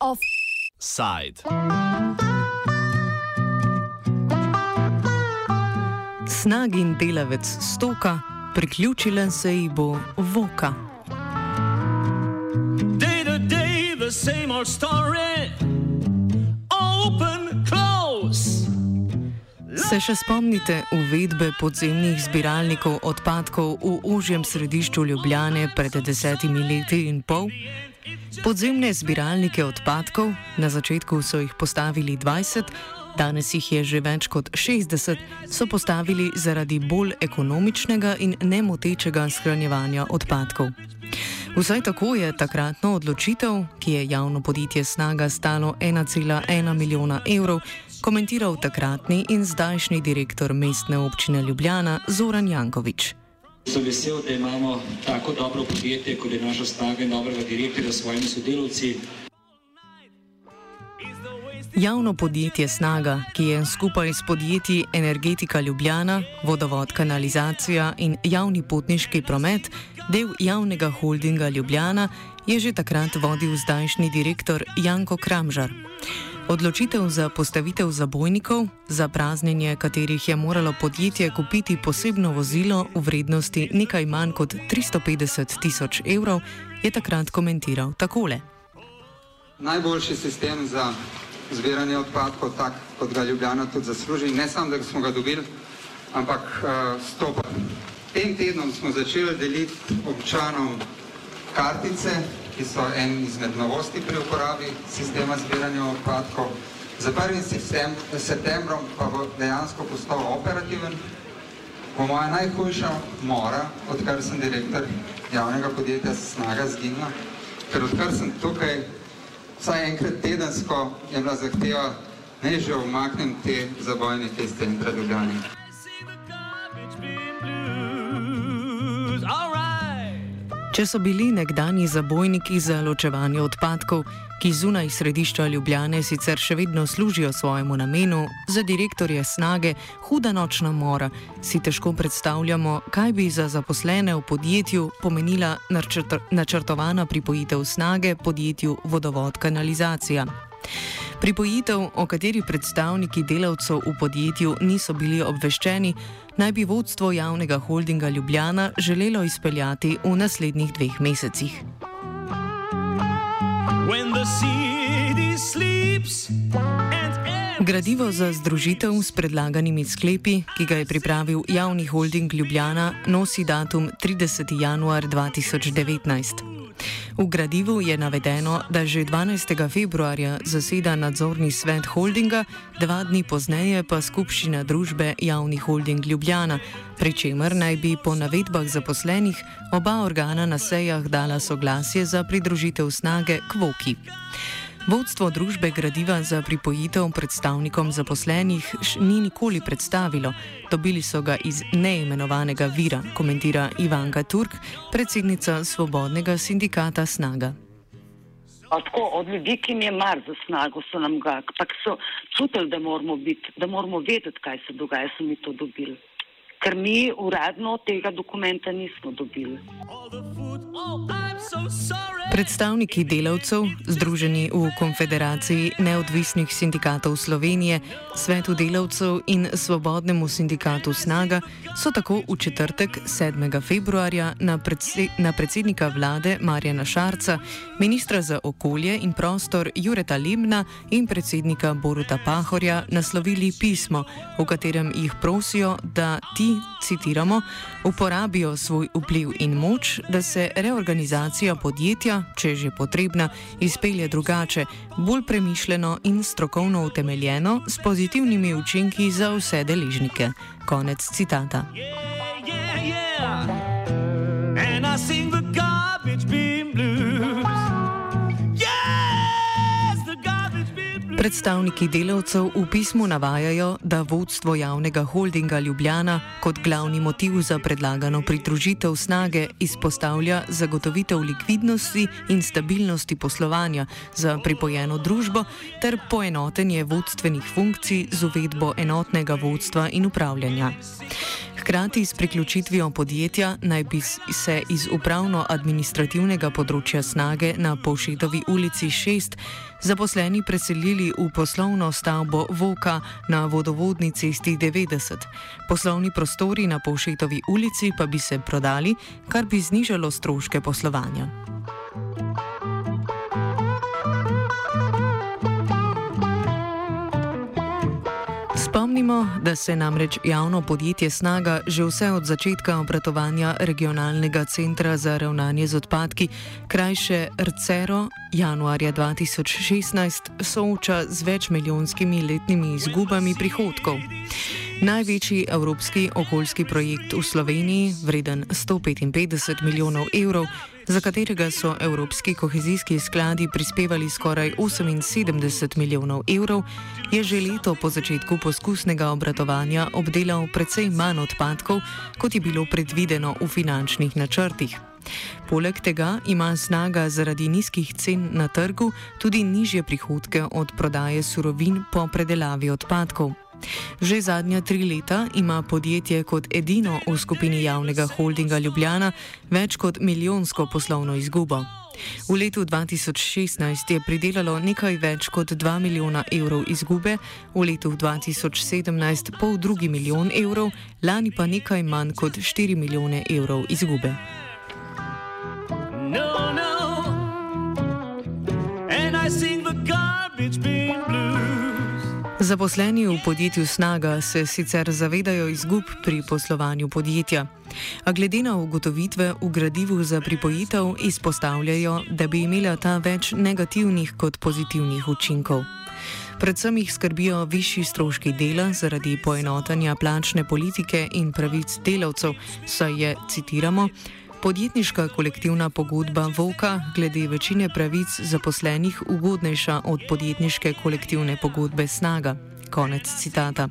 Offside. Snagin delavec stoka, priključila se ji bo voka. Day to day, the same old story. Se še spomnite uvedbe podzemnih zbiralnikov odpadkov v užjem središču Ljubljane pred desetimi leti in pol? Podzemne zbiralnike odpadkov, na začetku so jih postavili 20, danes jih je že več kot 60, so postavili zaradi bolj ekonomičnega in nemotečega shranjevanja odpadkov. Vsaj tako je takratno odločitev, ki je javno podjetje Snaga stalo 1,1 milijona evrov, komentiral takratni in zdajšnji direktor mestne občine Ljubljana Zoran Jankovič. Sem vesel, da imamo tako dobro podjetje, kot je naša snaga in dobrega direktorja s svojimi sodelavci. Javno podjetje Snaga, ki je skupaj s podjetji Energetika Ljubljana, Vodovod Kanalizacija in Javni potniški promet del javnega holdinga Ljubljana, je že takrat vodil zdajšnji direktor Janko Kramžar. Odločitev za postavitev zabojnikov, za praznjenje katerih je moralo podjetje kupiti posebno vozilo v vrednosti nekaj manj kot 350 tisoč evrov, je takrat komentiral takole. Najboljši sistem za zbiranje odpadkov, tak kot ga Ljubljana tudi zasluži. Ne samo, da smo ga dobili, ampak uh, stopa. Tem tednom smo začeli deliti občanom kartice, ki so en izmed novosti pri uporabi sistema zbiranja odpadkov. Za 1. septembrom pa bo dejansko postal operativen. Po moja najhujša mora, odkar sem direktor javnega podjetja Snaga zginila, ker odkar sem tukaj vsaj enkrat tedensko je bila zahteva, ne že omaknem te zabojnike iz centra Ljubljana. Če so bili nekdani zabojniki za ločevanje odpadkov, ki zunaj središča Ljubljane sicer še vedno služijo svojemu namenu, za direktorje snage huda nočna mora, si težko predstavljamo, kaj bi za zaposlene v podjetju pomenila načrtovana pripojitev snage podjetju Vodovod Kanalizacija. Pripojitev, o kateri predstavniki delavcev v podjetju niso bili obveščeni, naj bi vodstvo javnega holdinga Ljubljana želelo izpeljati v naslednjih dveh mesecih. Gradivo za združitev s predlaganimi sklepi, ki ga je pripravil javni holding Ljubljana, nosi datum 30. januar 2019. V gradivu je navedeno, da že 12. februarja zaseda nadzorni svet holdinga, dva dni pozneje pa skupščina družbe Javni holding Ljubljana, pri čemer naj bi po navedbah zaposlenih oba organa na sejah dala soglasje za pridružitev snage Kvoki. Vodstvo družbe gradiva za pripojitev predstavnikom zaposlenih ni nikoli predstavilo, dobili so ga iz neimenovanega vira, komentira Ivanka Turk, predsednica Svobodnega sindikata Snaga. Tako, od ljudi, ki jim je mar za snago, so nam ga, ampak so čutili, da moramo, biti, da moramo vedeti, kaj se dogaja, so mi to dobili. Ker mi uradno tega dokumenta nismo dobili. Predstavniki delavcev, združeni v Konfederaciji neodvisnih sindikatov Slovenije, Svetu delavcev in Svobodnemu sindikatu Snaga, so tako v četrtek 7. februarja na, predse na predsednika vlade Marjana Šarca, ministra za okolje in prostor Jureta Lemna in predsednika Boruta Pahorja naslovili pismo, v katerem jih prosijo, da ti, citiramo, uporabijo svoj vpliv in moč, da se reorganizacija podjetja če je že potrebna, izpelje drugače, bolj premišljeno in strokovno utemeljeno, s pozitivnimi učinki za vse deležnike. Konec citata. Yeah, Predstavniki delavcev v pismu navajajo, da vodstvo javnega holdinga Ljubljana kot glavni motiv za predlagano pridružitev snage izpostavlja zagotovitev likvidnosti in stabilnosti poslovanja za pripojeno družbo ter poenotenje vodstvenih funkcij z uvedbo enotnega vodstva in upravljanja. Hkrati s priključitvijo podjetja naj bi se iz upravno-administrativnega področja snage na Povšetovi ulici 6 zaposleni preselili v poslovno stavbo Voka na vodovodni cesti 90. Poslovni prostori na Povšetovi ulici pa bi se prodali, kar bi znižalo stroške poslovanja. Spomnimo, da se namreč javno podjetje Snaga že vse od začetka obratovanja regionalnega centra za ravnanje z odpadki, krajše RCERO, januarja 2016 sooča z večmilijonskimi letnimi izgubami prihodkov. Največji evropski okoljski projekt v Sloveniji, vreden 155 milijonov evrov, za katerega so evropski kohezijski skladi prispevali skoraj 78 milijonov evrov, je že leto po začetku poskusnega obratovanja obdelal precej manj odpadkov, kot je bilo predvideno v finančnih načrtih. Poleg tega ima snaga zaradi nizkih cen na trgu tudi nižje prihodke od prodaje surovin po predelavi odpadkov. Že zadnja tri leta ima podjetje kot edino v skupini javnega holdinga Ljubljana več kot milijonsko poslovno izgubo. V letu 2016 je pridelalo nekaj več kot 2 milijona evrov izgube, v letu 2017 pol drugi milijon evrov, lani pa nekaj manj kot 4 milijone evrov izgube. Zaposleni v podjetju Snaga se sicer zavedajo izgub pri poslovanju podjetja, a glede na ugotovitve v gradivu za pripojitev izpostavljajo, da bi imela ta več negativnih kot pozitivnih učinkov. Predvsem jih skrbijo višji stroški dela zaradi poenotanja plačne politike in pravic delavcev, saj je, citiramo, podjetniška kolektivna pogodba Voka glede večine pravic zaposlenih ugodnejša od podjetniške kolektivne pogodbe Snaga. Konec citata.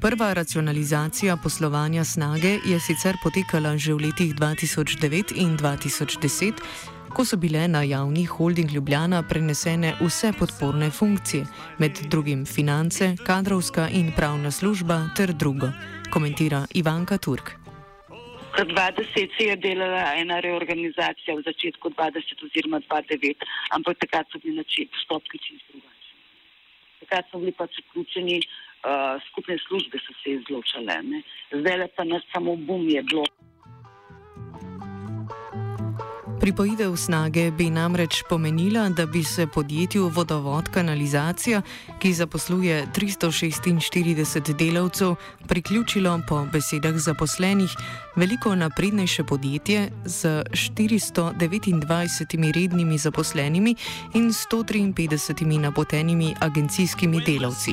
Prva racionalizacija poslovanja Snage je sicer potekala že v letih 2009 in 2010, ko so bile na javni holding Ljubljana prenesene vse podporne funkcije, med drugim finance, kadrovska in pravna služba ter drugo, komentira Ivanka Turk. Pred 20 se je delala ena reorganizacija v začetku 20 oziroma 29, ampak takrat so bili postopki čisto drugačni. Takrat so bili pač vključeni uh, skupne službe, so se izločale. Ne. Zdaj le pa nas samo bum je bilo. Pripojitev snage bi namreč pomenila, da bi se podjetju Vodovod kanalizacija, ki zaposluje 346 delavcev, priključilo po besedah zaposlenih veliko naprednejše podjetje z 429 rednimi zaposlenimi in 153 napotenimi agencijskimi delavci.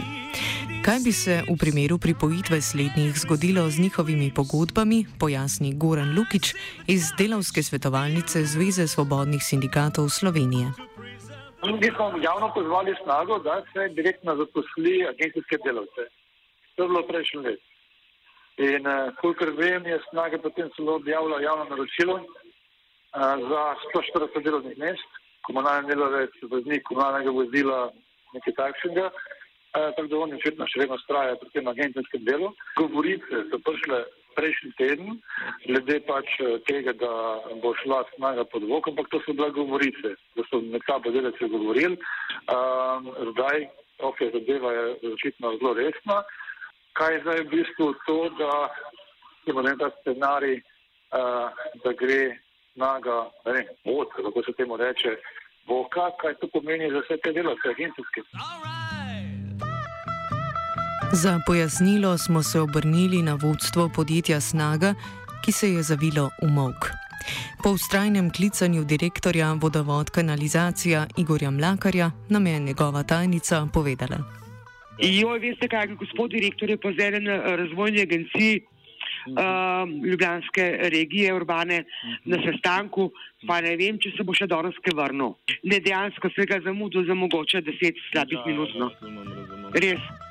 Kaj bi se v primeru pripojitve slednjih zgodilo z njihovimi pogodbami, pojasni Goran Lukič iz delavske svetovalnice Zveze svobodnih sindikatov Slovenije. Mi smo javno pozvali snago, da se direktno zaposli agencijske delavce. To je bilo prejšnji let. In uh, kolikor vem, je snaga potem celo objavila javno naročilo uh, za 140 delovnih mest, komunalni delavec, voznik komunalnega vozila, nekaj takšnega. Eh, tako da oni očitno še vedno strajajo pri tem agencijskem delu. Govorice so prišle prejšnji teden, glede pač eh, tega, da bo šla snaga pod vok, ampak to so bile govorice, da so med sabo delavci govorili. Um, zdaj, ok, zadeva je očitno zelo resna. Kaj je zdaj v bistvu to, da imamo en ta scenarij, uh, da gre snaga, ne vem, vod, kako se temu reče, voka, kaj to pomeni za vse te delavce agencijske. Za pojasnilo smo se obrnili na vodstvo podjetja Snaga, ki se je zavilo v mok. Po ustrajnem klicanju direktorja vodovod kanalizacija Igorja Mlakarja nam je njegova tajnica povedala. Jo, veste, kaj je gospod direktor, je pa zelen eh, razvojni agenciji uh, Ljubljanske regije urbane na sestanku, pa ne vem, če se bo še danes kaj vrnil. Ne dejansko se ga zamudil za mogoče deset slabih minut. No. Res.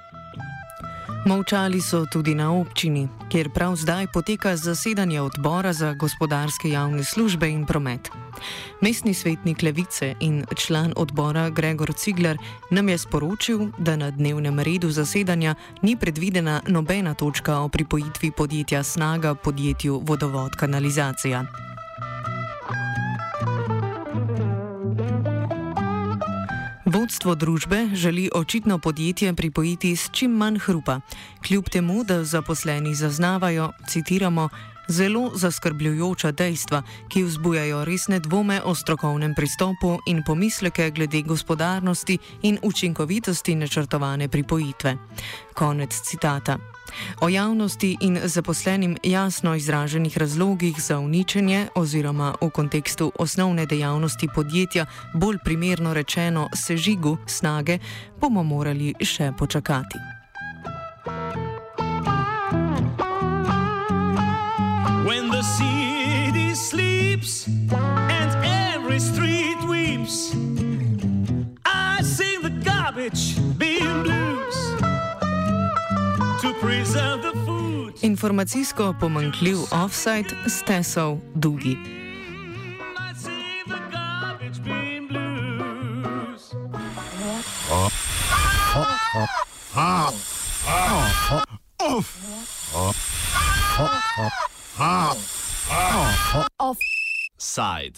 Molčali so tudi na občini, kjer prav zdaj poteka zasedanje odbora za gospodarske javne službe in promet. Mestni svetnik Levice in član odbora Gregor Cigler nam je sporočil, da na dnevnem redu zasedanja ni predvidena nobena točka o pripojitvi podjetja Snaga podjetju Vodovod kanalizacija. Vodstvo družbe želi očitno podjetje pripojiti s čim manj hrupa, kljub temu, da zaposleni zaznavajo, citiramo, zelo zaskrbljujoča dejstva, ki vzbujajo resne dvome o strokovnem pristopu in pomisleke glede gospodarnosti in učinkovitosti načrtovane pripojitve. Konec citata. O javnosti in zaposlenim jasno izraženih razlogih za uničenje oziroma v kontekstu osnovne dejavnosti podjetja, bolj primerno rečeno sežigu snage, bomo morali še počakati. Informacijsko pomankljiv offside stesov Dugi. I